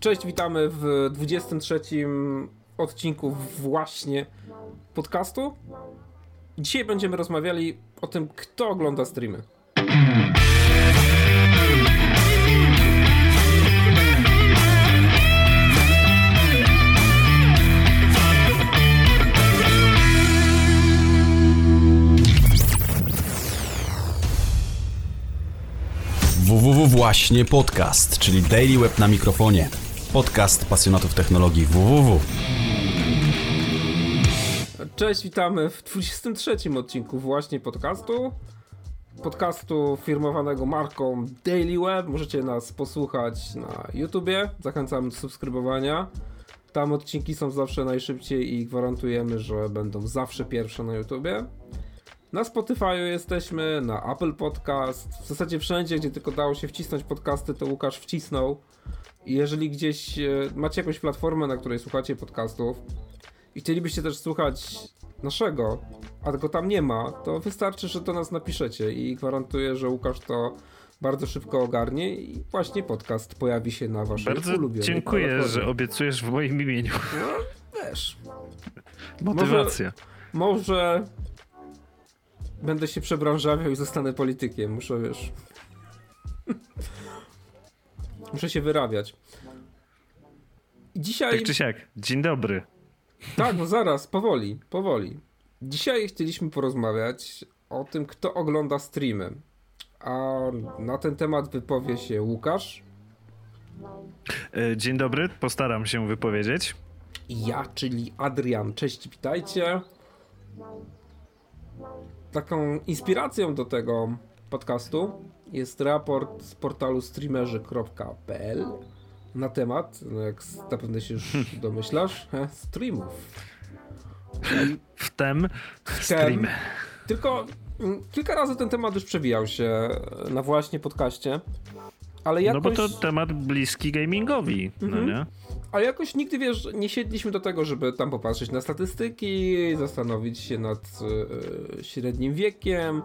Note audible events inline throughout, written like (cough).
Cześć, witamy w 23 odcinku właśnie podcastu. Dzisiaj będziemy rozmawiali o tym, kto ogląda streamy. www właśnie podcast, czyli Daily Web na mikrofonie. Podcast pasjonatów technologii www. Cześć, witamy w 23 odcinku właśnie podcastu. Podcastu firmowanego marką Daily Web. Możecie nas posłuchać na YouTubie. Zachęcamy do subskrybowania. Tam odcinki są zawsze najszybciej i gwarantujemy, że będą zawsze pierwsze na YouTubie. Na Spotify jesteśmy, na Apple Podcast, w zasadzie wszędzie, gdzie tylko dało się wcisnąć podcasty, to Łukasz wcisnął. Jeżeli gdzieś e, macie jakąś platformę, na której słuchacie podcastów i chcielibyście też słuchać naszego, a go tam nie ma, to wystarczy, że do nas napiszecie i gwarantuję, że Łukasz to bardzo szybko ogarnie i właśnie podcast pojawi się na waszej Bardzo dziękuję, platformie. że obiecujesz w moim imieniu. No, wiesz. Motywacja. Może, może będę się przebranżawiał i zostanę politykiem. Muszę, wiesz... Muszę się wyrabiać. Dzisiaj... Tak czy siak, dzień dobry. Tak, no zaraz, powoli, powoli. Dzisiaj chcieliśmy porozmawiać o tym, kto ogląda streamy. A na ten temat wypowie się Łukasz. E, dzień dobry, postaram się wypowiedzieć. Ja, czyli Adrian. Cześć, witajcie taką inspiracją do tego podcastu jest raport z portalu streamerzy.pl na temat, no jak zapewne się już domyślasz, streamów. Wtem streamy. Tylko mm, kilka razy ten temat już przewijał się na właśnie podcaście. Ale jakoś... No bo to temat bliski gamingowi, no mhm. no nie? Ale jakoś nigdy, wiesz, nie siedliśmy do tego, żeby tam popatrzeć na statystyki, zastanowić się nad e, średnim wiekiem,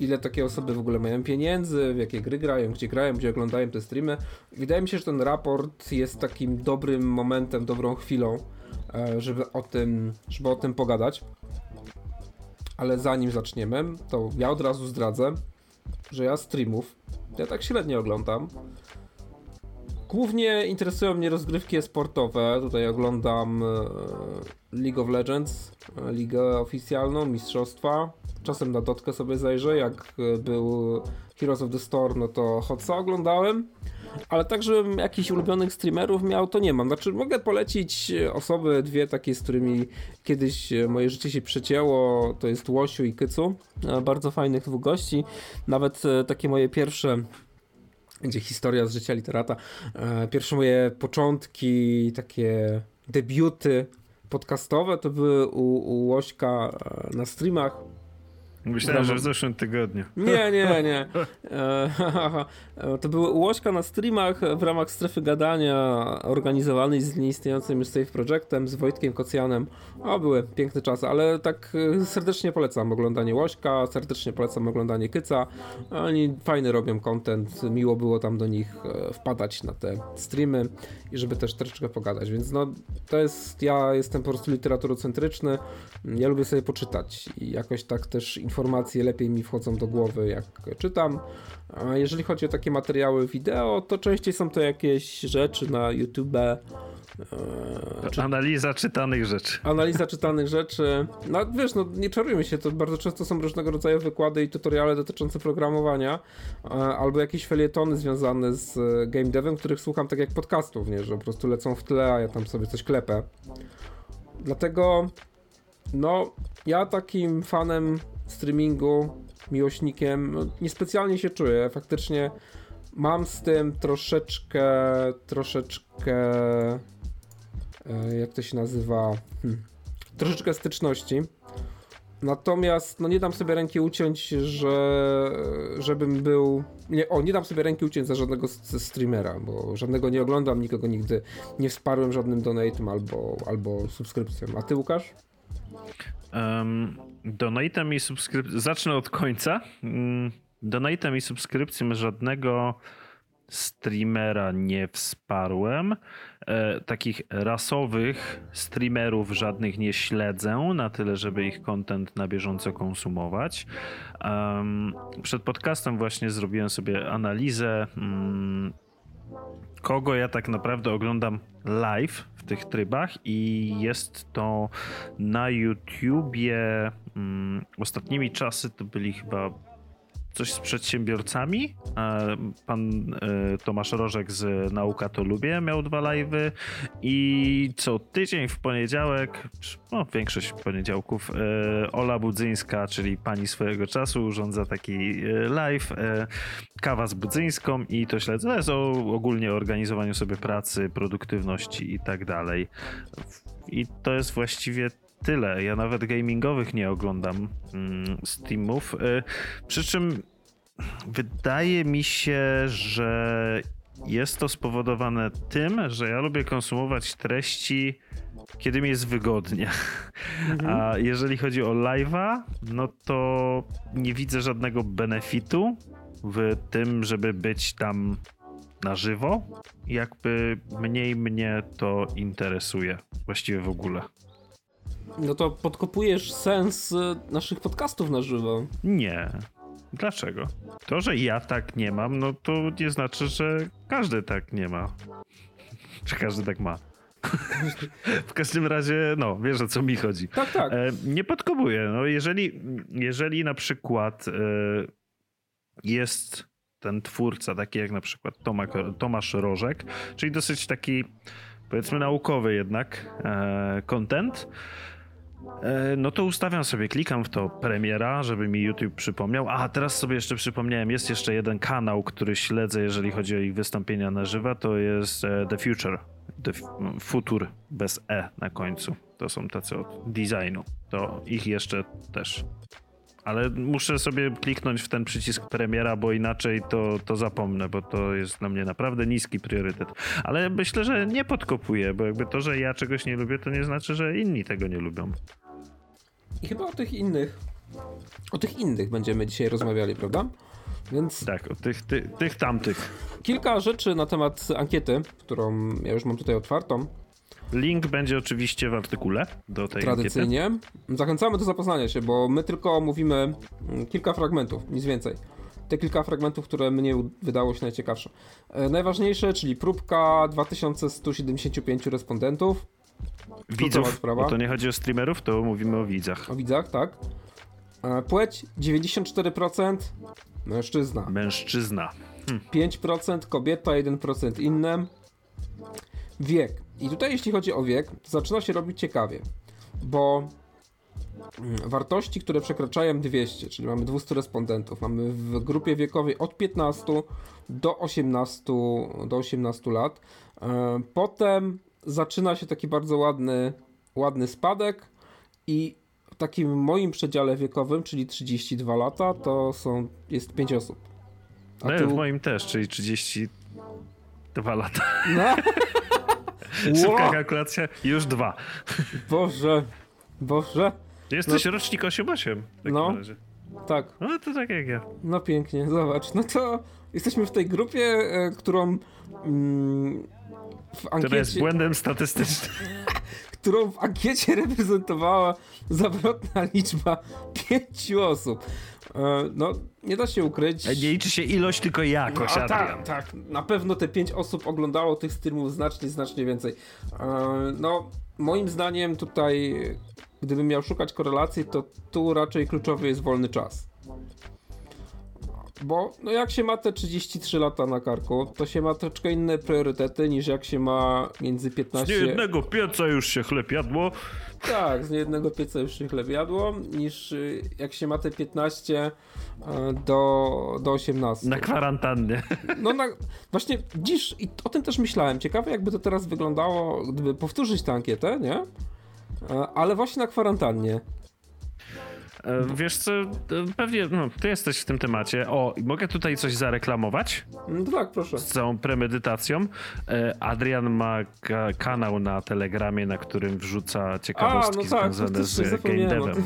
ile takie osoby w ogóle mają pieniędzy, w jakie gry grają, gdzie grają, gdzie oglądają te streamy. Wydaje mi się, że ten raport jest takim dobrym momentem, dobrą chwilą, e, żeby o tym, żeby o tym pogadać. Ale zanim zaczniemy, to ja od razu zdradzę, że ja streamów, ja tak średnio oglądam. Głównie interesują mnie rozgrywki sportowe. Tutaj oglądam e, League of Legends, e, ligę oficjalną, mistrzostwa. Czasem na dotkę sobie zajrzę, jak e, był Heroes of the Storm, no to Hotsa oglądałem. Ale tak, żebym jakichś ulubionych streamerów miał, to nie mam. Znaczy, mogę polecić osoby, dwie takie, z którymi kiedyś moje życie się przecięło. To jest Łosiu i Kycu. Bardzo fajnych dwóch gości. Nawet takie moje pierwsze gdzie historia z życia literata. E, pierwsze moje początki, takie debiuty podcastowe to były u, u Łośka e, na streamach Myślałem, że w zeszłym tygodniu. Nie, nie, nie. (laughs) E, (laughs) to były Łośka na streamach w ramach strefy gadania organizowanej z nieistniejącym już Safe Projectem, z Wojtkiem Kocjanem. O, były piękne czasy, ale tak e, serdecznie polecam oglądanie Łośka, serdecznie polecam oglądanie Kyca. Oni fajny robią content, miło było tam do nich e, wpadać na te streamy i żeby też troszeczkę pogadać, więc no to jest, ja jestem po prostu literaturocentryczny, ja lubię sobie poczytać i jakoś tak też informacje lepiej mi wchodzą do głowy, jak czytam. A jeżeli chodzi o takie materiały wideo, to częściej są to jakieś rzeczy na YouTube. Czy... Analiza czytanych rzeczy. Analiza czytanych rzeczy. No wiesz, no nie czarujmy się, to bardzo często są różnego rodzaju wykłady i tutoriale dotyczące programowania, albo jakieś felietony związane z game devem, których słucham tak jak podcastów, nie? że po prostu lecą w tle, a ja tam sobie coś klepę. Dlatego, no, ja takim fanem streamingu, miłośnikiem, no, niespecjalnie się czuję. Faktycznie mam z tym troszeczkę, troszeczkę, e, jak to się nazywa, hmm, troszeczkę styczności. Natomiast no nie dam sobie ręki uciąć, że żebym był. Nie, o, nie dam sobie ręki uciąć za żadnego streamera, bo żadnego nie oglądam, nikogo nigdy nie wsparłem żadnym donatem albo, albo subskrypcją. A ty, Łukasz? Um, donatem i subskrypcją. Zacznę od końca. Um, donatem i subskrypcją żadnego streamera nie wsparłem. E, takich rasowych streamerów żadnych nie śledzę na tyle, żeby ich content na bieżąco konsumować. Um, przed podcastem właśnie zrobiłem sobie analizę. Kogo ja tak naprawdę oglądam live w tych trybach i jest to na YouTubie um, ostatnimi czasy to byli chyba coś z przedsiębiorcami. Pan e, Tomasz Rożek z Nauka to Lubię miał dwa live'y i co tydzień w poniedziałek, no większość poniedziałków, e, Ola Budzyńska, czyli pani swojego czasu, urządza taki e, live, kawa z Budzyńską i to śledzę. To jest o ogólnie organizowaniu sobie pracy, produktywności i tak dalej. I to jest właściwie tyle. Ja nawet gamingowych nie oglądam mm, Steamów. Y, przy czym wydaje mi się, że jest to spowodowane tym, że ja lubię konsumować treści, kiedy mi jest wygodnie. Mhm. A jeżeli chodzi o live'a, no to nie widzę żadnego benefitu w tym, żeby być tam na żywo. Jakby mniej mnie to interesuje właściwie w ogóle. No to podkopujesz sens y, naszych podcastów na żywo. Nie. Dlaczego? To, że ja tak nie mam, no to nie znaczy, że każdy tak nie ma. (laughs) Czy każdy tak ma? (laughs) w każdym razie, no, wiesz o co mi chodzi. Tak, tak. E, nie podkopuję. No, jeżeli, jeżeli na przykład e, jest ten twórca, taki jak na przykład Tomak, Tomasz Rożek, czyli dosyć taki, powiedzmy, naukowy jednak e, content, E, no to ustawiam sobie, klikam w to premiera, żeby mi YouTube przypomniał. A teraz sobie jeszcze przypomniałem, jest jeszcze jeden kanał, który śledzę, jeżeli chodzi o ich wystąpienia na żywo, to jest e, The Future. The Future bez E na końcu. To są tacy od designu. To ich jeszcze też ale muszę sobie kliknąć w ten przycisk premiera, bo inaczej to, to zapomnę, bo to jest dla mnie naprawdę niski priorytet. Ale myślę, że nie podkopuję, bo jakby to, że ja czegoś nie lubię, to nie znaczy, że inni tego nie lubią. I chyba o tych innych, o tych innych będziemy dzisiaj rozmawiali, prawda? Więc tak, o tych, ty, tych tamtych. Kilka rzeczy na temat ankiety, którą ja już mam tutaj otwartą. Link będzie oczywiście w artykule do tej Tradycyjnie. Ankiety. Zachęcamy do zapoznania się, bo my tylko mówimy mm, kilka fragmentów, nic więcej. Te kilka fragmentów, które mnie wydało się najciekawsze. E, najważniejsze, czyli próbka 2175 respondentów. Widzów, bo to nie chodzi o streamerów, to mówimy o widzach. O widzach, tak. E, płeć 94% mężczyzna. Mężczyzna. Hm. 5% kobieta, 1% inne. Wiek. I tutaj jeśli chodzi o wiek, to zaczyna się robić ciekawie, bo mm, wartości, które przekraczają 200, czyli mamy 200 respondentów, mamy w grupie wiekowej od 15 do 18, do 18 lat. E, potem zaczyna się taki bardzo ładny, ładny spadek i w takim moim przedziale wiekowym, czyli 32 lata, to są, jest 5 osób. A no tu... w moim też, czyli 32 lata. No. (laughs) Szybka kalkulacja, już dwa. Boże, Boże. Jesteś no. rocznik 8-8 No, razie. tak. No to tak jak ja. No pięknie, zobacz. No to jesteśmy w tej grupie, e, którą mm, w ankiecie... Która jest błędem statystycznym. (laughs) którą w ankiecie reprezentowała zawrotna liczba pięciu osób. E, no, nie da się ukryć. Nie liczy się ilość, tylko jakość, no, Tak, tak. Na pewno te pięć osób oglądało tych streamów znacznie, znacznie więcej. E, no, moim zdaniem tutaj, gdybym miał szukać korelacji, to tu raczej kluczowy jest wolny czas. Bo no jak się ma te 33 lata na karku, to się ma troszeczkę inne priorytety niż jak się ma między 15... Z niejednego pieca już się chleb jadło. Tak, z niejednego pieca już się chleb jadło, niż y, jak się ma te 15 e, do, do 18. Na kwarantannie. No na, właśnie dziś, i o tym też myślałem. Ciekawe jakby to teraz wyglądało, gdyby powtórzyć tę ankietę, nie? E, ale właśnie na kwarantannie. E, wiesz co, pewnie no, ty jesteś w tym temacie. O, mogę tutaj coś zareklamować? No tak, proszę. Z całą premedytacją. E, Adrian ma kanał na Telegramie, na którym wrzuca ciekawostki A, no tak, związane z game devem.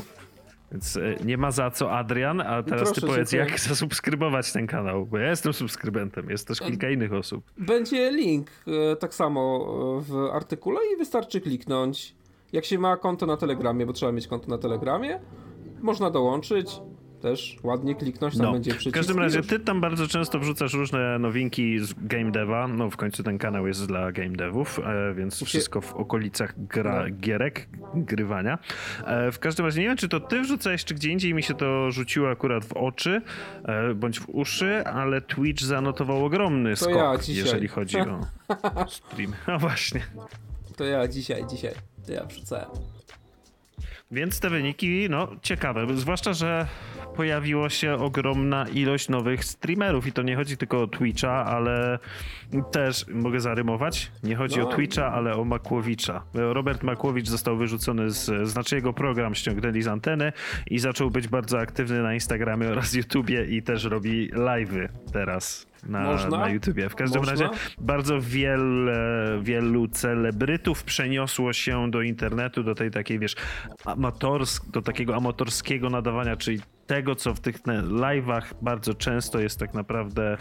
Więc e, nie ma za co, Adrian, a teraz Proszę, ty powiedz, dziękuję. jak zasubskrybować ten kanał, bo ja jestem subskrybentem, jest też kilka innych osób. Będzie link e, tak samo e, w artykule i wystarczy kliknąć. Jak się ma konto na Telegramie, bo trzeba mieć konto na Telegramie, można dołączyć. Też ładnie kliknąć, tam No. będzie W przycisk. każdym i razie ty tam bardzo często wrzucasz różne nowinki z game deva, no w końcu ten kanał jest dla game devów, e, więc wszystko w okolicach gra, No. gierek, grywania. E, w każdym razie nie wiem, czy to ty wrzucałeś, czy gdzie indziej mi się to rzuciło akurat w oczy, e, bądź w uszy, ale Twitch zanotował ogromny skok, ja jeżeli chodzi o (laughs) stream. No właśnie. To ja dzisiaj, dzisiaj. To ja wrzucałem. Więc te wyniki, no ciekawe, zwłaszcza, że pojawiło się ogromna ilość nowych streamerów i to nie chodzi tylko o Twitcha, ale też, mogę zarymować, nie chodzi No. o Twitcha, ale o Makłowicza. Robert Makłowicz został wyrzucony z, znaczy jego program ściągnęli z anteny i zaczął być bardzo aktywny na Instagramie oraz (laughs) YouTubie i też robi live'y teraz. Na, Można? na YouTubie. W każdym Można? razie bardzo wiele, wielu celebrytów przeniosło się do internetu, do tej takiej, wiesz, amatorsk, do takiego amatorskiego nadawania, czyli tego, co w tych live'ach bardzo często jest tak naprawdę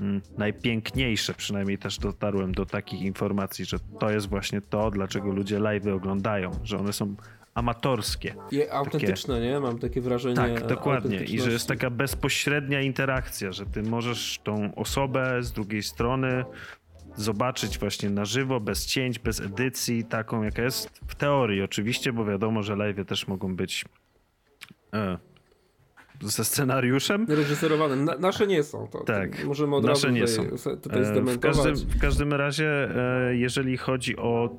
mm, najpiękniejsze. Przynajmniej też dotarłem do takich informacji, że to jest właśnie to, dlaczego ludzie live'y oglądają, że one są amatorskie. I autentyczne, nie? Mam takie wrażenie. Tak, dokładnie. I że jest taka bezpośrednia interakcja, że ty możesz tą osobę z drugiej strony zobaczyć właśnie na żywo, bez cięć, bez edycji, taką jaka jest w teorii oczywiście, bo wiadomo, że live też mogą być e, ze scenariuszem. Reżyserowane. Na, nasze nie są. To, Tak, to możemy od nasze razu nie tutaj, są. tutaj E, W zdementować. każdym, w każdym razie, e, jeżeli chodzi o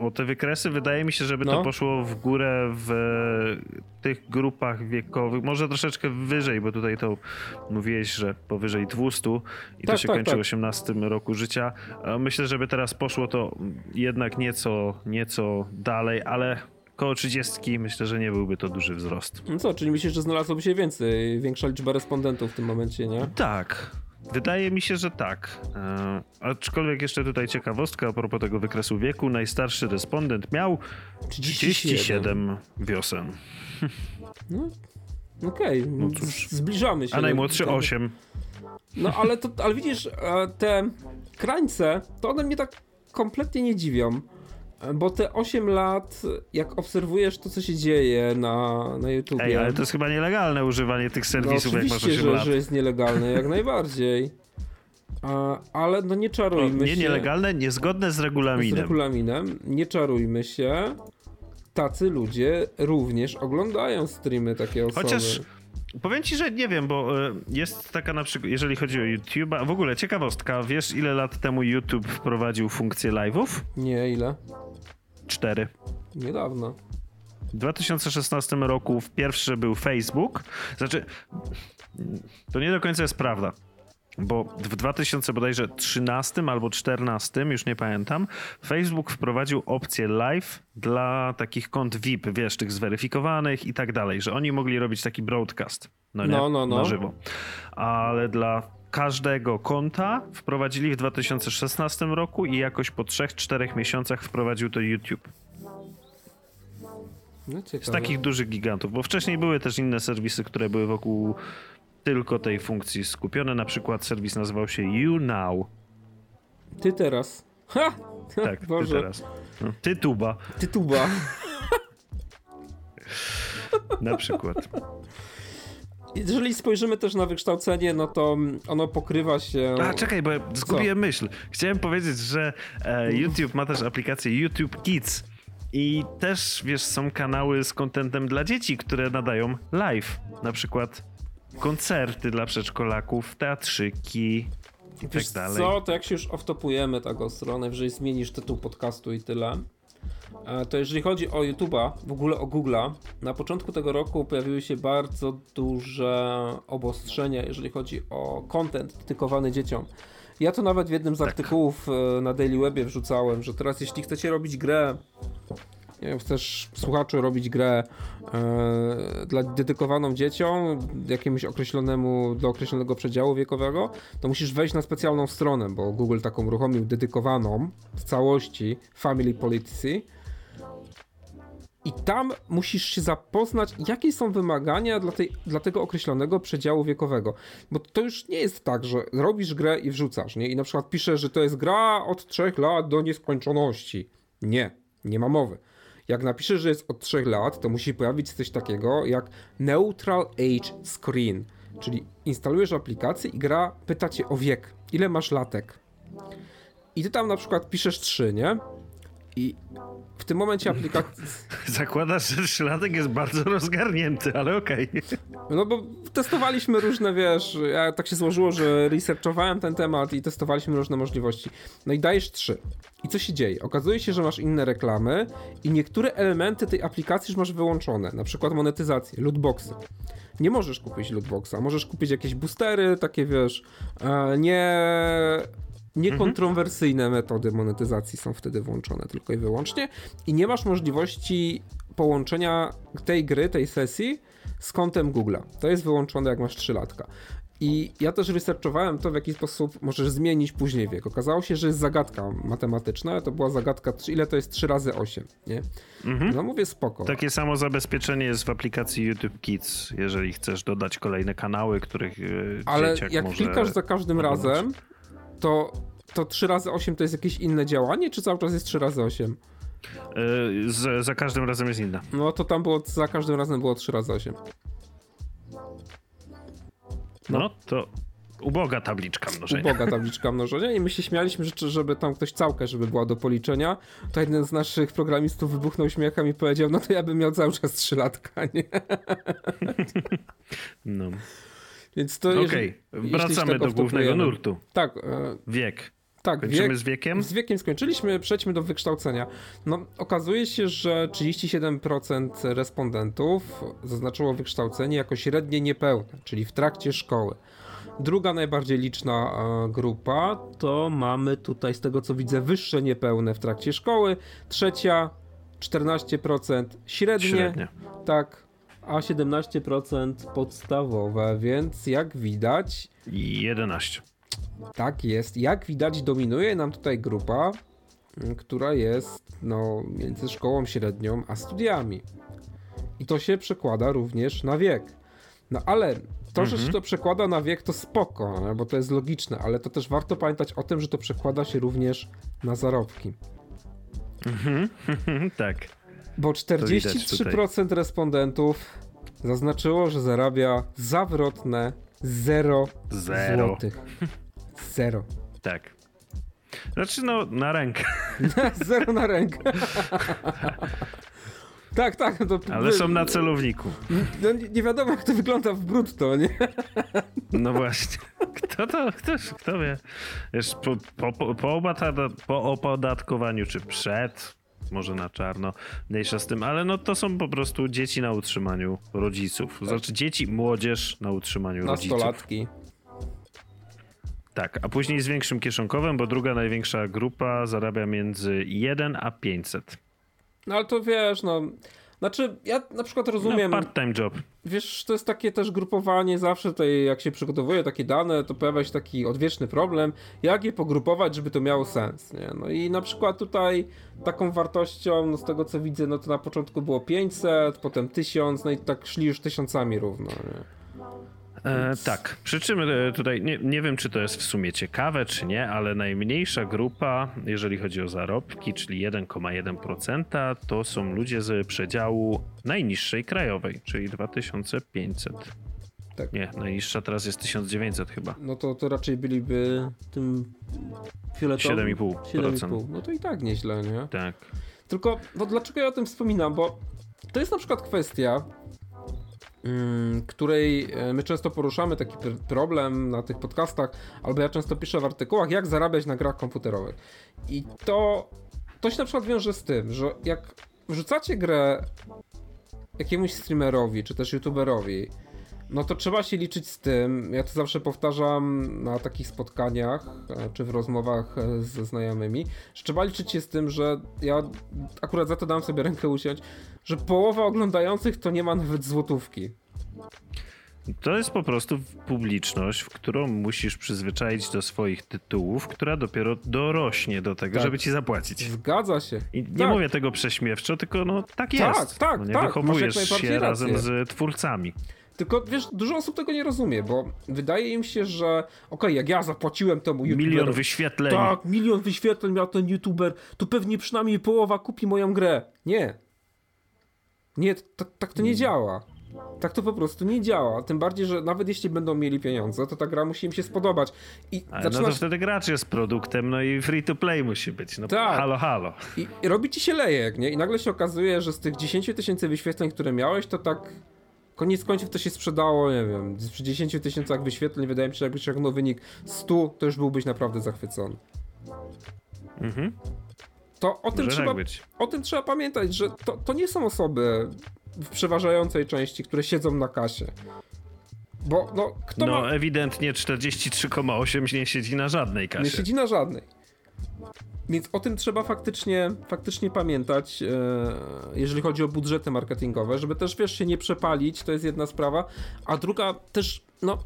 o te wykresy, wydaje mi się, żeby to No. poszło w górę w tych grupach wiekowych, może troszeczkę wyżej, bo tutaj to mówiłeś, że powyżej 200 i to Tak, się tak, kończy tak. w 18 roku życia. Myślę, żeby teraz poszło to jednak nieco, nieco dalej, ale koło 30 myślę, że nie byłby to duży wzrost. No co, czyli myślisz, że znalazłoby się więcej, większa liczba respondentów w tym momencie, nie? Tak. Wydaje mi się, że tak. E, aczkolwiek jeszcze tutaj ciekawostka a propos tego wykresu wieku. Najstarszy respondent miał 37 wiosen, No, okej, No z- cóż. zbliżamy się. a najmłodszy do- 8. No ale to, ale widzisz, e, te krańce, to one mnie tak kompletnie nie dziwią. Bo te 8 lat, jak obserwujesz to, co się dzieje na, na YouTubie. Ej, ale to jest chyba nielegalne używanie tych no, serwisów, jak masz oczywiście, 8 że, lat. że jest nielegalne, jak (laughs) najbardziej. A, ale no nie O, czarujmy nie się. nielegalne, niezgodne z z regulaminem. regulaminem. Nie czarujmy się. Tacy ludzie również oglądają streamy takie osoby. Chociaż powiem ci, że nie wiem, bo e, jest taka na przykład, jeżeli chodzi o YouTube'a, w ogóle ciekawostka, wiesz ile lat temu YouTube wprowadził funkcję live'ów? Nie, ile? Cztery. Niedawno. W 2016 roku w pierwszy był Facebook. Znaczy, to nie do końca jest prawda. Bo w 2000 bodajże 13 albo 14, już nie pamiętam, Facebook wprowadził opcję live dla takich kont VIP, wiesz, tych zweryfikowanych i tak dalej, że oni mogli robić taki broadcast. No nie, No, no, no. na żywo. Ale dla każdego konta wprowadzili w 2016 roku i jakoś po 3-4 miesiącach wprowadził to YouTube. No. Z takich dużych gigantów, bo wcześniej były też inne serwisy, które były wokół tylko tej funkcji skupione. Na przykład serwis nazywał się YouNow. Ty teraz. Ha! (laughs) Tak, ty Boże. teraz. No, ty tuba Ty tuba. (laughs) na przykład. Jeżeli spojrzymy też na wykształcenie, no to ono pokrywa się. A czekaj, bo zgubiłem myśl. Chciałem powiedzieć, że e, YouTube ma też aplikację YouTube Kids. I też, wiesz, są kanały z kontentem dla dzieci, które nadają live. Na przykład koncerty dla przedszkolaków, teatrzyki i Wiesz tak dalej. co, to jak się już oftopujemy tak ostro, najwyżej zmienisz tytuł podcastu i tyle. To jeżeli chodzi o YouTube'a, w ogóle o Google'a, na początku tego roku pojawiły się bardzo duże obostrzenia, jeżeli chodzi o content dedykowany dzieciom. Ja to nawet w jednym z Tak. artykułów e, na Daily Webie wrzucałem, że teraz jeśli chcecie robić grę, chcesz słuchaczu robić grę e, dla dedykowaną dzieciom, jakiemuś określonemu, do określonego przedziału wiekowego, to musisz wejść na specjalną stronę, bo Google taką uruchomił dedykowaną w całości Family Policy. I tam musisz się zapoznać, jakie są wymagania dla, tej, dla tego określonego przedziału wiekowego. Bo to już nie jest tak, że robisz grę i wrzucasz, nie? I na przykład piszesz, że to jest gra od 3 lat do nieskończoności. Nie, nie ma mowy. Jak napiszesz, że jest od 3 lat, to musi pojawić coś takiego jak Neutral Age Screen. Czyli instalujesz aplikację i gra pyta cię o wiek. Ile masz latek? I ty tam na przykład piszesz 3, nie? I tym momencie aplikacja. (laughs) Zakładasz, że trzylatek jest bardzo rozgarnięty, ale okej. Okay. No bo testowaliśmy różne, wiesz, ja tak się złożyło, że researchowałem ten temat i testowaliśmy różne możliwości. No i dajesz trzy. I co się dzieje? Okazuje się, że masz inne reklamy i niektóre elementy tej aplikacji już masz wyłączone, na przykład monetyzację, lootboxy. Nie możesz kupić lootboxa, możesz kupić jakieś boostery, takie wiesz, e, nie Niekontrowersyjne mhm. metody monetyzacji są wtedy włączone tylko i wyłącznie i nie masz możliwości połączenia tej gry, tej sesji z kontem Google'a. To jest wyłączone jak masz 3 latka. I ja też researchowałem to, w jaki sposób możesz zmienić później wiek. Okazało się, że jest zagadka matematyczna, to była zagadka, ile to jest 3 razy 8, nie? Mhm. No mówię spoko. Takie samo zabezpieczenie jest w aplikacji YouTube Kids, jeżeli chcesz dodać kolejne kanały, których e, Ale jak może klikasz za każdym oglądać. razem, to, to 3 razy 8 to jest jakieś inne działanie, czy cały czas jest 3 razy 8? Yy, z, za każdym razem jest inne. No to tam było, za każdym razem było 3 razy 8. No, no to uboga tabliczka mnożenia. Uboga tabliczka mnożenia i my się śmialiśmy, że żeby tam ktoś całkę, żeby była do policzenia, to jeden z naszych programistów wybuchnął śmiechem i powiedział, no to ja bym miał cały czas 3 latka, nie? (laughs) No. Więc to Okej, okay. wracamy do głównego nurtu. Tak. E, wiek. Tak, Kończymy wiek, z wiekiem? Z wiekiem skończyliśmy, przejdźmy do wykształcenia. No, okazuje się, że 37% respondentów zaznaczyło wykształcenie jako średnie niepełne, czyli w trakcie szkoły. Druga najbardziej liczna e, grupa to mamy tutaj, z tego co widzę, wyższe niepełne w trakcie szkoły. Trzecia 14% średnie. średnie. Tak, a 17% podstawowe, więc jak widać. 11. Tak jest. Jak widać, dominuje nam tutaj grupa, mm, która jest no, między szkołą średnią a studiami. I to się przekłada również na wiek. No ale to, że się mhm. to przekłada na wiek, to spoko, bo to jest logiczne, ale to też warto pamiętać o tym, że to przekłada się również na zarobki. Mhm, (laughs) tak. Bo 43% respondentów zaznaczyło, że zarabia zawrotne 0 złotych. Zero. Tak. Znaczy, no, na rękę. Zero na rękę. tak, tak. To, Ale są na celowniku. No, nie, nie, wiadomo, jak to wygląda w brutto, nie? no właśnie. Kto to, ktoś, kto wie? Wiesz, po, po, po, po opodatkowaniu, czy przed, może na czarno, mniejsza z tym, ale no to są po prostu dzieci na utrzymaniu rodziców. Tak. Znaczy dzieci, młodzież na utrzymaniu rodziców. Nastolatki. Tak, a później z większym kieszonkowym, bo druga największa grupa zarabia między 1 a 500. No ale to wiesz, no. Znaczy, ja na przykład rozumiem. No, part-time job. Wiesz, to jest takie też grupowanie, zawsze tutaj, jak się przygotowuje takie dane, to pojawia się taki odwieczny problem, jak je pogrupować, żeby to miało sens, nie? No i na przykład tutaj taką wartością, no z tego co widzę, no to na początku było 500, potem 1000, no i tak szli już tysiącami równo, nie? E, tak, przy czym e, tutaj nie, nie wiem, czy to jest w sumie ciekawe, czy nie, ale najmniejsza grupa, jeżeli chodzi o zarobki, czyli 1,1%, to są ludzie z przedziału najniższej krajowej, czyli 2500. Tak. Nie, najniższa teraz jest 1900 chyba. No to, to raczej byliby tym fioletowym. 7,5%. 7,5. No to i tak nieźle, nie? Tak. Tylko, no dlaczego ja o tym wspominam? Bo to jest na przykład kwestia, której e, my często poruszamy taki problem na tych podcastach, albo ja często piszę w artykułach, jak zarabiać na grach komputerowych. I to, to się na przykład wiąże z tym, że jak wrzucacie grę jakiemuś streamerowi, czy też youtuberowi, no to trzeba się liczyć z tym, ja to zawsze powtarzam na takich spotkaniach, e, czy w rozmowach e, ze znajomymi, że trzeba liczyć się z tym, że ja akurat za to dam sobie rękę uciąć, że połowa oglądających to nie ma nawet złotówki. To jest po prostu publiczność, w którą musisz przyzwyczaić do swoich tytułów, która dopiero dorośnie do tego, Tak. żeby ci zapłacić. Zgadza się. I nie Tak. mówię tego prześmiewczo, tylko no tak Tak, jest. tak, no, nie tak, wychowujesz się rację. razem z twórcami. Tylko wiesz, dużo osób tego nie rozumie, bo wydaje im się, że okej, jak ja zapłaciłem temu YouTuberowi, Milion wyświetleń. Tak, milion wyświetleń miał ten YouTuber, to pewnie przynajmniej połowa kupi moją grę. Nie. Nie, tak, tak to nie działa. Tak to po prostu nie działa. Tym bardziej, że nawet jeśli będą mieli pieniądze, to ta gra musi im się spodobać. I Ale no zaczyna to się... wtedy gracz jest produktem, no i free to play musi być. No Tak. halo, halo. I, I robi ci się lejek, nie? I nagle się okazuje, że z tych 10 tysięcy wyświetleń, które miałeś, to tak koniec końców to się sprzedało, nie wiem, przy 10 tysiącach wyświetleń wydaje mi się, że jakbyś osiągnął wynik 100, to już byłbyś naprawdę zachwycony. Mhm. To o tym, Może trzeba, tak o tym trzeba pamiętać, że to, to nie są osoby w przeważającej części, które siedzą na kasie. Bo no, kto No ma... ewidentnie 43,8 nie siedzi na żadnej kasie. Nie siedzi na żadnej. Więc o tym trzeba faktycznie, faktycznie pamiętać, e, jeżeli chodzi o budżety marketingowe, żeby też, wiesz, się nie przepalić, to jest jedna sprawa, a druga też, no,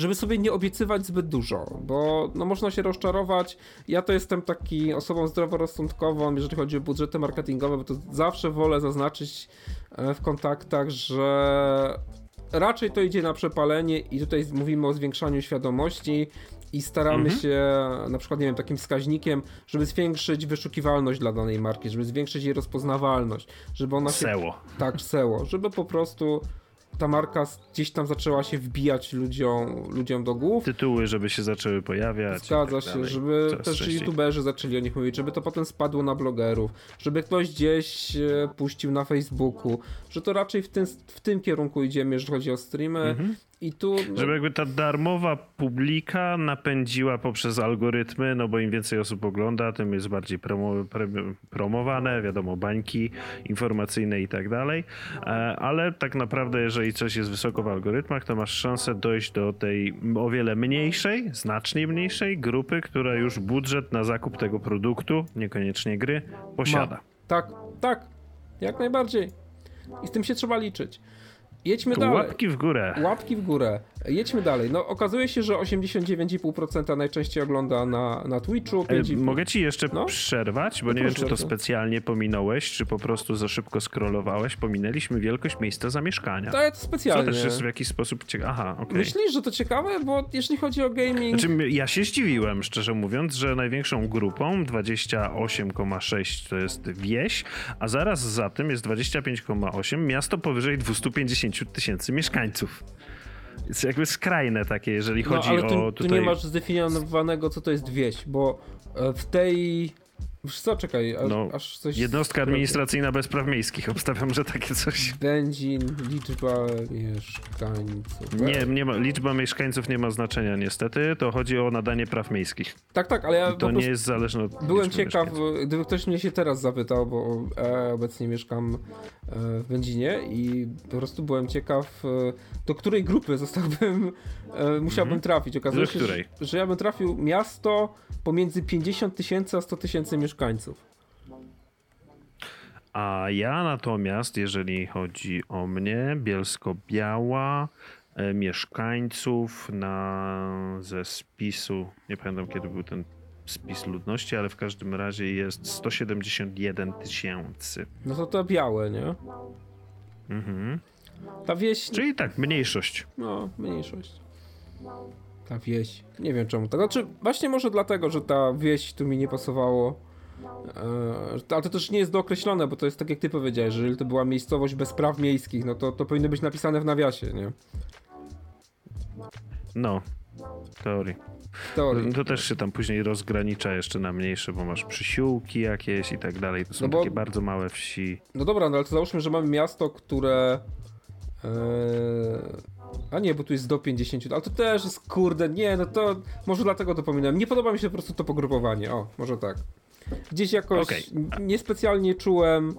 żeby sobie nie obiecywać zbyt dużo, bo no, można się rozczarować. Ja to jestem taki osobą zdroworozsądkową, jeżeli chodzi o budżety marketingowe, bo to zawsze wolę zaznaczyć e, w kontaktach, że raczej to idzie na przepalenie i tutaj mówimy o zwiększaniu świadomości i staramy Mhm. się na przykład, nie wiem, takim wskaźnikiem, żeby zwiększyć wyszukiwalność dla danej marki, żeby zwiększyć jej rozpoznawalność, żeby ona się Seło. tak seło, żeby po prostu ta marka gdzieś tam zaczęła się wbijać ludziom, ludziom do głów. Tytuły, żeby się zaczęły pojawiać. i Zgadza tak się, dalej. żeby Coraz też częściej. youtuberzy zaczęli o nich mówić, żeby to potem spadło na blogerów, żeby ktoś gdzieś e, puścił na Facebooku, że to raczej w tym, w tym kierunku idziemy, jeżeli chodzi o streamy. Mhm. I tu. No, Żeby jakby ta darmowa publika napędziła poprzez algorytmy, no bo im więcej osób ogląda, tym jest bardziej promo, promowane, wiadomo, bańki informacyjne i tak dalej. E, Ale tak naprawdę, jeżeli coś jest wysoko w algorytmach, to masz szansę dojść do tej o wiele mniejszej, znacznie mniejszej grupy, która już budżet na zakup tego produktu, niekoniecznie gry, posiada. Ma. Tak, tak, jak najbardziej. I z tym się trzeba liczyć. Jedźmy dalej. łapki w górę. Łapki w górę. Jedźmy dalej. No, okazuje się, że 89,5% najczęściej ogląda na, na Twitchu. E, 5,5%. Mogę ci jeszcze No. przerwać, bo No nie wiem, czy to specjalnie pominąłeś, czy po prostu za szybko scrollowałeś. Pominęliśmy wielkość miejsca zamieszkania. To jest specjalnie. też jest w jakiś sposób ciekawe. Aha, okej. Myślisz, że to ciekawe? Bo jeśli chodzi o gaming... Znaczy, ja się zdziwiłem, szczerze mówiąc, że największą grupą 28,6 to jest wieś, a zaraz za tym jest 25,8 miasto powyżej 250 tysięcy mieszkańców. Jest jakby skrajne takie, jeżeli no, chodzi ale tu, o tu tutaj... nie masz zdefiniowanego, co to jest wieś, bo e, w tej... Wiesz co, czekaj, aż, No, aż coś... Jednostka administracyjna bez praw miejskich. (laughs) Obstawiam, że takie coś. Będzin, liczba mieszkańców. Nie, nie ma, liczba mieszkańców nie ma znaczenia niestety. To chodzi o nadanie praw miejskich. Tak, tak, ale ja To nie jest zależne od byłem ciekaw, gdyby ktoś mnie się teraz zapytał, bo e, obecnie mieszkam e, w Będzinie i po prostu byłem ciekaw, e, do której grupy zostałbym, musiałbym trafić. Okazuje Mhm. Do się, której? Że, że ja bym trafił miasto pomiędzy 50 tysięcy a 100 tysięcy mieszkańców. A ja natomiast, jeżeli chodzi o mnie, Bielsko-Biała, e, mieszkańców na, ze spisu, nie pamiętam kiedy był ten spis ludności, ale w każdym razie jest 171 tysięcy. No to to białe, nie? Mhm. Ta wieś, Czyli tak, mniejszość. no, mniejszość. Ta wieś. Nie wiem czemu. tak. Znaczy, właśnie może dlatego, że ta wieś tu mi nie pasowało. E, ale to też nie jest dookreślone, bo to jest tak jak ty powiedziałeś, że jeżeli to była miejscowość bez praw miejskich, no to to powinno być napisane w nawiasie, nie? No, w teorii. Teorii. To też się tam później rozgranicza jeszcze na mniejsze, bo masz przysiłki jakieś i tak dalej. To są No bo- takie bardzo małe wsi. No dobra, no ale to załóżmy, że mamy miasto, które. E, a nie, bo tu jest do 50, ale to też jest kurde, nie, no to może dlatego to pominąłem. Nie podoba mi się po prostu to pogrupowanie, o, może tak. Gdzieś jakoś n- niespecjalnie czułem,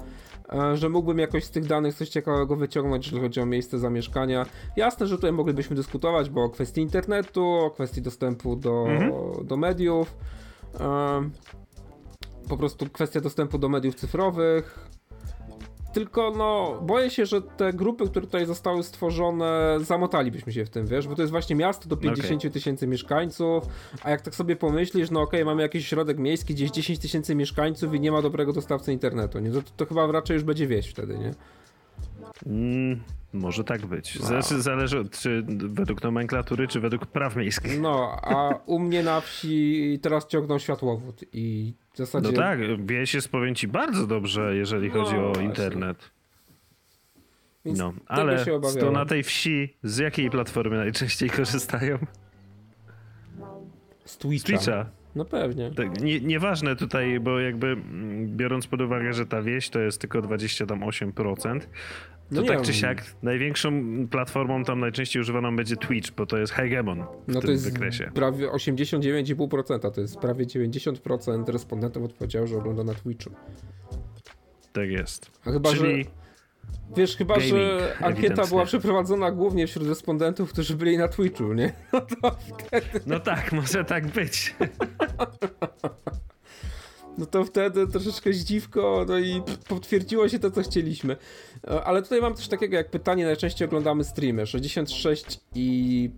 e, że mógłbym jakoś z tych danych coś ciekawego wyciągnąć, jeżeli chodzi o miejsce zamieszkania. Jasne, że tutaj moglibyśmy dyskutować, bo o kwestii internetu, o kwestii dostępu do, Mhm. do mediów. E, po prostu kwestia dostępu do mediów cyfrowych. Tylko no, boję się, że te grupy, które tutaj zostały stworzone, zamotalibyśmy się w tym, wiesz, bo to jest właśnie miasto do 50 okay. tysięcy mieszkańców, a jak tak sobie pomyślisz, no okej, okay, mamy jakiś środek miejski, gdzieś 10 tysięcy mieszkańców i nie ma dobrego dostawcy internetu, nie? To, to chyba raczej już będzie wieś wtedy, nie? Mm, może tak być. Wow. Zależy, zależy czy według nomenklatury, czy według praw miejskich. No, a u mnie na wsi teraz ciągną światłowód i w zasadzie... No tak, wieś jest, powiem ci, bardzo dobrze, jeżeli no, chodzi o właśnie. internet. Więc no, ale to na tej wsi z jakiej platformy najczęściej korzystają? Z Twitcha. Z Twitcha. No pewnie. Tak, nie, nieważne tutaj, bo jakby mm, biorąc pod uwagę, że ta wieś to jest tylko 28%, no to tak czy siak największą platformą tam najczęściej używaną będzie Twitch, bo to jest hegemon w no tym to jest wykresie. prawie 89,5%, to jest prawie 90% respondentów odpowiedziało, że ogląda na Twitchu. Tak jest. A chyba, Czyli... że Wiesz, chyba, Gaming, że ankieta była przeprowadzona głównie wśród respondentów, którzy byli na Twitchu, nie? (laughs) No, to wtedy... no tak, może tak być. (laughs) no to wtedy troszeczkę zdziwko, no i potwierdziło się to, co chcieliśmy. E, ale tutaj mam też takiego jak pytanie, najczęściej oglądamy streamy, 66 i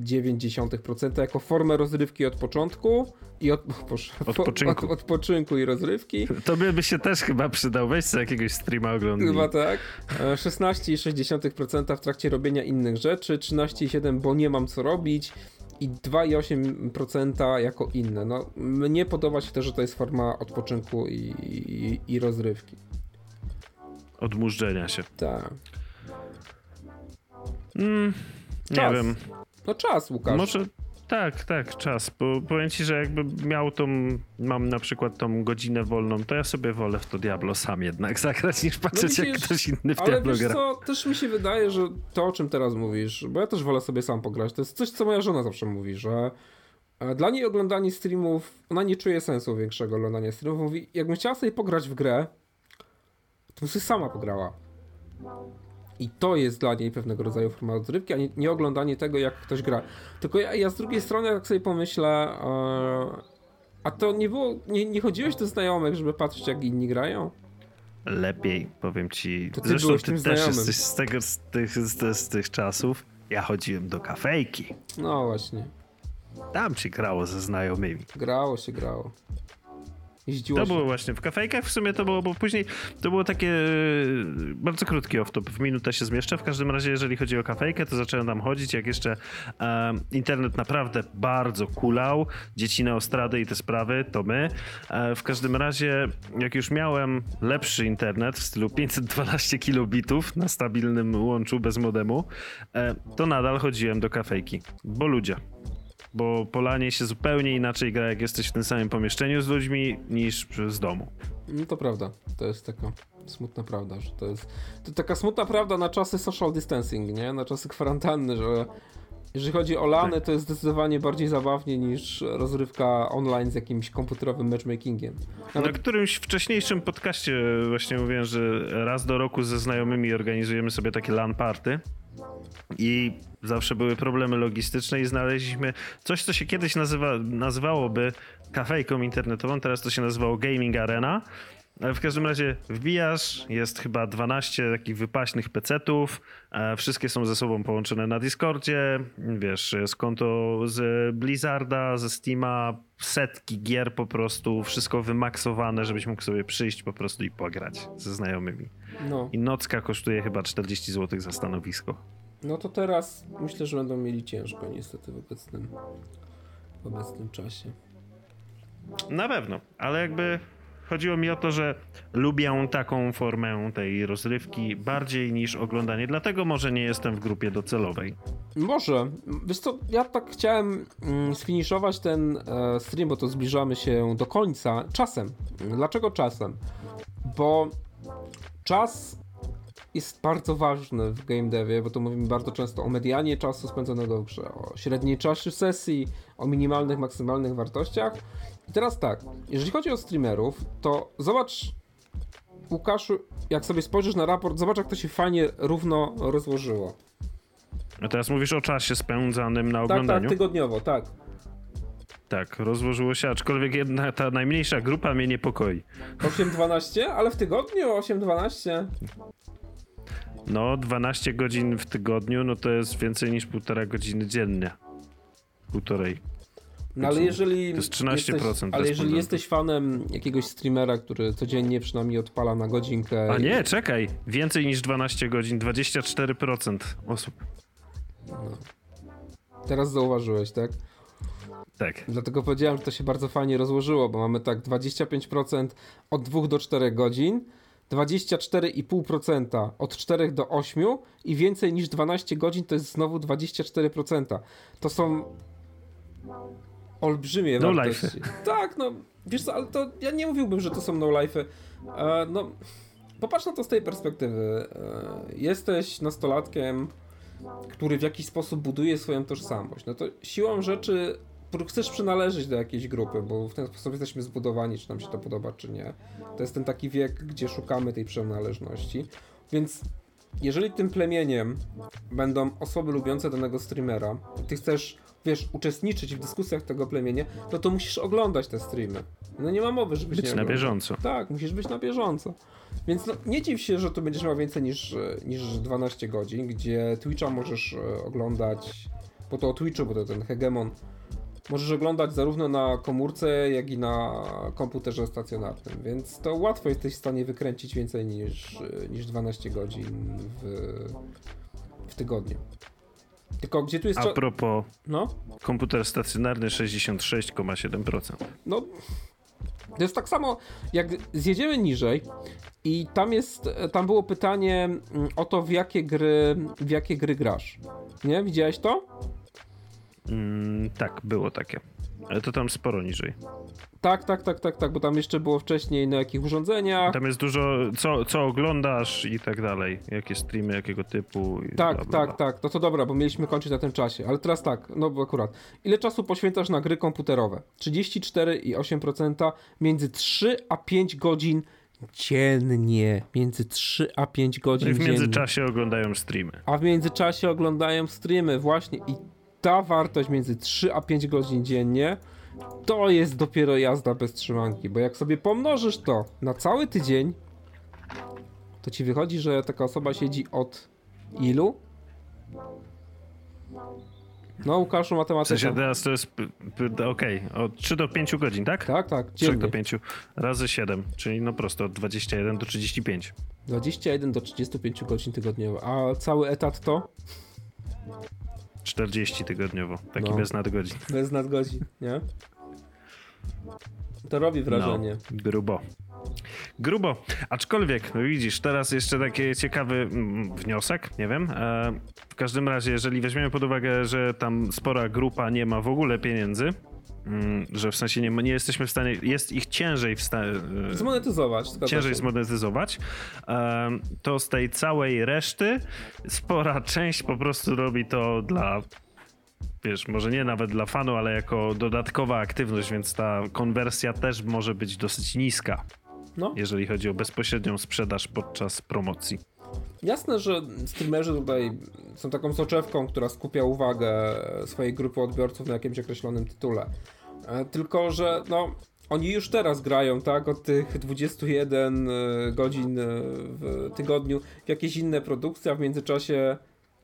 0,9% jako formę rozrywki od początku i od, boże, odpoczynku. Od, odpoczynku i rozrywki. To by się też chyba przydał, weź sobie jakiegoś streama oglądać. Chyba tak. 16,6% e, w trakcie robienia innych rzeczy, 13,7% bo nie mam co robić i 2,8% jako inne. No, mnie podoba się też, że to jest forma odpoczynku i, i, i rozrywki. Odmurzenia się. Tak. Mm, nie wiem. No czas, Łukasz. Może tak, tak, czas, bo powiem ci, że jakby miał tą, mam na przykład tą godzinę wolną, to ja sobie wolę w to Diablo sam jednak zagrać, niż patrzeć no jak ktoś inny w ale Diablo wiesz gra. co, też mi się wydaje, że to o czym teraz mówisz, bo ja też wolę sobie sam pograć, to jest coś, co moja żona zawsze mówi, że e, dla niej oglądanie streamów, ona nie czuje sensu większego oglądania streamów, mówi, jakbym chciała sobie pograć w grę, to bym sobie sama pograła. I to jest dla niej pewnego rodzaju forma rozrywki, a nie, nie oglądanie tego, jak ktoś gra. Tylko ja, ja z drugiej strony, jak sobie pomyślę, e, a to nie było, nie, nie chodziłeś do znajomych, żeby patrzeć, jak inni grają? Lepiej, powiem ci. To ty Zresztą ty też znajomym. jesteś z, tego, z, tych, z, z tych czasów. Ja chodziłem do kafejki. No właśnie. Tam się grało ze znajomymi. Grało się, grało. Jeździło to się. było właśnie w kafejkach w sumie to było, bo później to było takie e, bardzo krótkie off-top, w minutę się zmieszczę. W każdym razie, jeżeli chodzi o kafejkę, to zacząłem tam chodzić, jak jeszcze e, internet naprawdę bardzo kulał, dzieci na ostrady i te sprawy, to my. E, w każdym razie, jak już miałem lepszy internet w stylu 512 kilobitów na stabilnym łączu bez modemu, e, to nadal chodziłem do kafejki, bo ludzie bo polanie się zupełnie inaczej gra, jak jesteś w tym samym pomieszczeniu z ludźmi, niż z domu. No to prawda, to jest taka smutna prawda, że to jest to taka smutna prawda na czasy social distancing, nie? Na czasy kwarantanny, że jeżeli chodzi o lany, tak. to jest zdecydowanie bardziej zabawnie niż rozrywka online z jakimś komputerowym matchmakingiem. Nawet... Na którymś wcześniejszym podcaście właśnie mówiłem, że raz do roku ze znajomymi organizujemy sobie takie LAN party. I zawsze były problemy logistyczne i znaleźliśmy coś, co się kiedyś nazywa, nazywałoby kafejką internetową, teraz to się nazywało Gaming Arena. Ale w każdym razie wbijasz, jest chyba 12 takich wypaśnych pecetów, e, wszystkie są ze sobą połączone na Discordzie, wiesz, jest konto z Blizzarda, ze Steama, setki gier po prostu, wszystko wymaksowane, żebyś mógł sobie przyjść po prostu i pograć ze znajomymi. No. I nocka kosztuje chyba 40 zł za stanowisko. No to teraz myślę, że będą mieli ciężko niestety w obecnym, w obecnym czasie. Na pewno, ale jakby chodziło mi o to, że lubię taką formę tej rozrywki bardziej niż oglądanie, dlatego może nie jestem w grupie docelowej. Może. Wiesz co, ja tak chciałem mm, sfiniszować ten e, stream, bo to zbliżamy się do końca czasem. Dlaczego czasem? Bo czas jest bardzo ważny w game devie, bo to mówimy bardzo często o medianie czasu spędzonego w grze, o średniej czasie sesji, o minimalnych, maksymalnych wartościach. I teraz tak, jeżeli chodzi o streamerów, to zobacz Łukaszu, jak sobie spojrzysz na raport, zobacz jak to się fajnie równo rozłożyło. A teraz mówisz o czasie spędzanym na oglądaniu? Tak, tak, tygodniowo, tak. Tak, rozłożyło się, aczkolwiek jedna ta najmniejsza grupa mnie niepokoi. 8-12, ale w tygodniu 8-12. No, 12 godzin w tygodniu, no to jest więcej niż półtora godziny dziennie. Półtorej. No ale jeżeli. To jest 13% Jesteś, ale jeżeli jesteś fanem jakiegoś streamera, który codziennie przynajmniej odpala na godzinkę. A nie, czekaj. Więcej niż 12 godzin, 24% osób. Teraz zauważyłeś, tak? Tak. Dlatego powiedziałem, że to się bardzo fajnie rozłożyło, bo mamy tak 25% od 2 do 4 godzin, 24,5% od 4 do 8 i więcej niż 12 godzin to jest znowu 24%. To są olbrzymie No wartości. Tak, no wiesz co, ale to ja nie mówiłbym, że to są no life'y. E, no, popatrz na to z tej perspektywy. E, jesteś nastolatkiem, który w jakiś sposób buduje swoją tożsamość. No to siłą rzeczy chcesz przynależeć do jakiejś grupy, bo w ten sposób jesteśmy zbudowani, czy nam się to podoba, czy nie. To jest ten taki wiek, gdzie szukamy tej przynależności. Więc jeżeli tym plemieniem będą osoby lubiące danego streamera, i ty chcesz, wiesz, uczestniczyć w dyskusjach tego plemienia, no to musisz oglądać te streamy. No nie ma mowy, żebyś Być nie na oglądał. bieżąco. Tak, musisz być na bieżąco. Więc no, nie dziw się, że tu będziesz miał więcej niż, niż 12 godzin, gdzie Twitcha możesz e, oglądać, bo to o Twitchu, bo to ten hegemon, możesz oglądać zarówno na komórce, jak i na komputerze stacjonarnym, więc to łatwo jesteś w stanie wykręcić więcej niż, niż 12 godzin w, w tygodniu. Tylko gdzie tu jest... A propos, No? komputer stacjonarny 66,7%. No, to jest tak samo, jak zjedziemy niżej i tam jest, tam było pytanie mm, o to, w jakie gry, w jakie gry grasz. Nie? Widziałeś to? Mm, tak, było takie. Ale to tam sporo niżej. Tak, tak, tak, tak, tak, bo tam jeszcze było wcześniej na jakich urządzeniach. Tam jest dużo, co, co oglądasz i tak dalej. Jakie streamy, jakiego typu. Tak, bla, bla, tak, bla. tak, no to dobra, bo mieliśmy kończyć na tym czasie, ale teraz tak, no bo akurat. Ile czasu poświęcasz na gry komputerowe? 34,8% między 3 a 5 godzin dziennie. Między 3 a 5 No godzin I w dziennie. międzyczasie oglądają streamy. A w międzyczasie oglądają streamy, właśnie. I ta wartość między 3 a 5 godzin dziennie to jest dopiero jazda bez trzymanki. Bo jak sobie pomnożysz to na cały tydzień, to ci wychodzi, że taka osoba siedzi od ilu? No, Łukaszu, W matematyka. sensie teraz to jest, okej, od 3 do 5 godzin, tak? Tak, tak, 3 do dziennie. 5 razy 7, czyli no prosto od 21 do 35. 21 do 35 godzin tygodniowo. A cały etat to? 40 tygodniowo, taki No. bez nadgodzin. (laughs) Bez nadgodzin, nie? To robi wrażenie. No, grubo. Grubo. Aczkolwiek, no widzisz, teraz jeszcze taki ciekawy mm, wniosek, nie wiem. E, w każdym razie, jeżeli weźmiemy pod uwagę, że tam spora grupa nie ma w ogóle pieniędzy, że w sensie nie, nie jesteśmy w stanie, jest ich ciężej w stanie. Zmonetyzować. Ciężej się. zmonetyzować, to z tej całej reszty spora (laughs) część po prostu robi to dla, wiesz, może nie nawet dla fanu, ale jako dodatkowa aktywność, więc ta konwersja też może być dosyć niska, No, jeżeli chodzi o bezpośrednią sprzedaż podczas promocji. Jasne, że streamerzy tutaj są taką soczewką, która skupia uwagę swojej grupy odbiorców na jakimś określonym tytule. E, Tylko, że no, oni już teraz grają, tak, od tych 21 e, godzin e, w tygodniu w jakieś inne produkcje, a w międzyczasie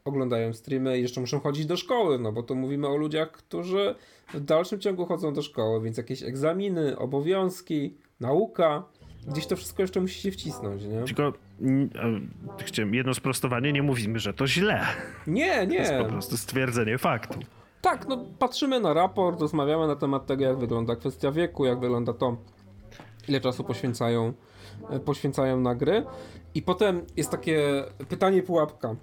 oglądają streamy i jeszcze muszą chodzić do szkoły, no bo to mówimy o ludziach, którzy w dalszym ciągu chodzą do szkoły, więc jakieś egzaminy, obowiązki, nauka, gdzieś to wszystko jeszcze musi się wcisnąć, nie? Tylko jedno sprostowanie, nie mówimy, że to źle. Nie, To jest nie. po prostu stwierdzenie faktu. Tak, no patrzymy na raport, rozmawiamy na temat tego, jak wygląda kwestia wieku, jak wygląda to, ile czasu poświęcają, e, poświęcają na gry. I potem jest takie pytanie pułapka.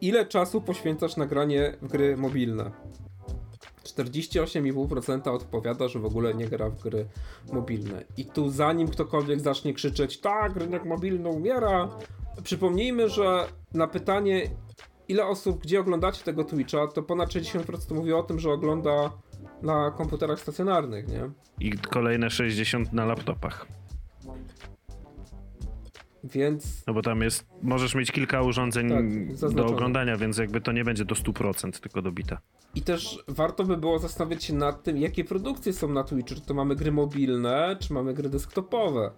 Ile czasu poświęcasz na granie w gry mobilne? 48,5% odpowiada, że w ogóle nie gra w gry mobilne. I tu zanim ktokolwiek zacznie krzyczeć, tak, rynek mobilny umiera, przypomnijmy, że na pytanie, ile osób, gdzie oglądacie tego Twitcha, to ponad 60% mówi o tym, że ogląda na komputerach stacjonarnych, nie? I kolejne 60 na laptopach. Więc No bo tam jest, możesz mieć kilka urządzeń Tak, do oglądania, więc jakby to nie będzie do 100% tylko dobita. I też warto by było zastanowić się nad tym, jakie produkcje są na Twitchu. Czy to mamy gry mobilne, czy mamy gry desktopowe.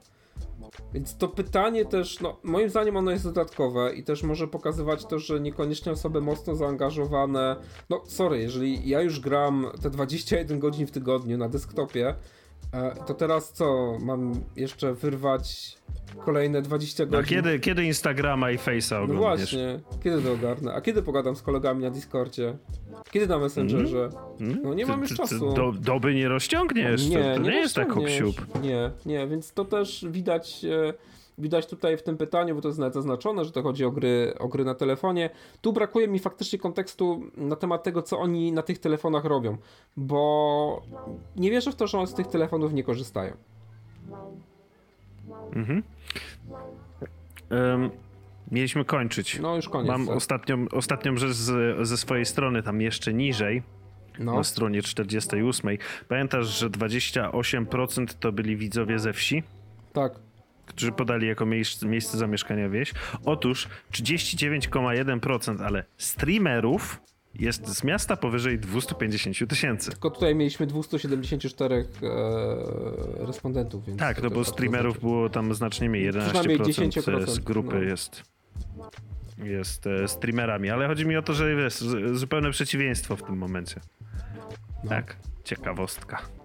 Więc to pytanie też, no moim zdaniem ono jest dodatkowe i też może pokazywać to, że niekoniecznie osoby mocno zaangażowane. No sorry, jeżeli ja już gram te 21 godzin w tygodniu na desktopie, to teraz co? Mam jeszcze wyrwać kolejne 20 godzin? A kiedy, kiedy Instagrama i Face'a No oglądasz? właśnie, kiedy to ogarnę? A kiedy pogadam z kolegami na Discordzie? Kiedy na Messengerze? Hmm? No nie Ty- mam już ty- czasu. Do, doby nie rozciągniesz, to, to nie, jest tak siup. Nie, nie, więc to też widać, e, widać tutaj w tym pytaniu, bo to jest nawet zaznaczone, że to chodzi o gry, o gry na telefonie. Tu brakuje mi faktycznie kontekstu na temat tego, co oni na tych telefonach robią, bo nie wierzę w to, że oni z tych telefonów nie korzystają. Mhm. Em, mieliśmy kończyć. No już koniec. Mam tak. ostatnią, ostatnią rzecz z, ze swojej strony, tam jeszcze niżej, no. na stronie 48. Pamiętasz, że 28% to byli widzowie ze wsi, Tak. Którzy podali jako miejsce, miejsce zamieszkania wieś? Otóż 39,1%, ale streamerów jest z miasta powyżej 250 tysięcy. Tylko tutaj mieliśmy 274 e, respondentów, więc... Tak, to no bo streamerów było tam znacznie mniej. Przynajmniej 11% z 10%, grupy no. jest, jest e, streamerami, ale chodzi mi o to, że jest z- zupełne przeciwieństwo w tym momencie. No. Tak, ciekawostka.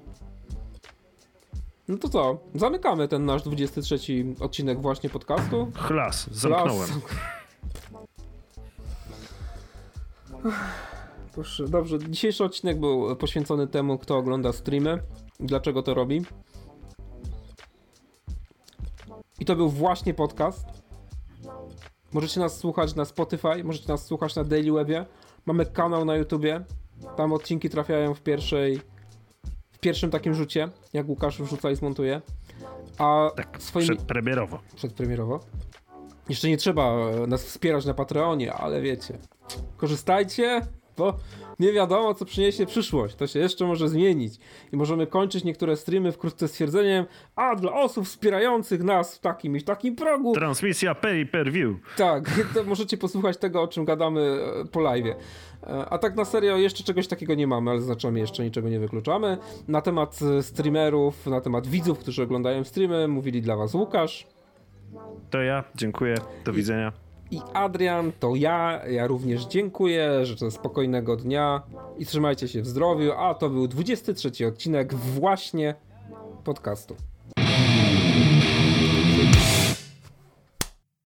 No to co? Zamykamy ten nasz 23 odcinek właśnie podcastu. Chlas, zamknąłem. Las. Proszę, dobrze. Dzisiejszy odcinek był poświęcony temu, kto ogląda streamy i dlaczego to robi. I to był właśnie podcast. Możecie nas słuchać na Spotify, możecie nas słuchać na Daily Webie. Mamy kanał na YouTubie. Tam odcinki trafiają w pierwszej pierwszym takim rzucie, jak Łukasz wrzuca i zmontuje. A Tak, swoimi przedpremierowo. przedpremierowo. Jeszcze nie trzeba nas wspierać na Patreonie, ale wiecie. Korzystajcie, bo nie wiadomo, co przyniesie przyszłość. To się jeszcze może zmienić. I możemy kończyć niektóre streamy wkrótce stwierdzeniem, a dla osób wspierających nas w takim i w takim progu, Transmisja pay per view. tak, (laughs) to możecie posłuchać tego, o czym gadamy e, po live. A tak na serio jeszcze czegoś takiego nie mamy, ale znaczymy jeszcze niczego nie wykluczamy. Na temat e, streamerów, na temat widzów, którzy oglądają streamy, mówili dla was Łukasz. To ja, dziękuję, do widzenia. I Adrian, to ja. Ja również dziękuję, życzę spokojnego dnia i trzymajcie się w zdrowiu. A to był 23 odcinek właśnie podcastu.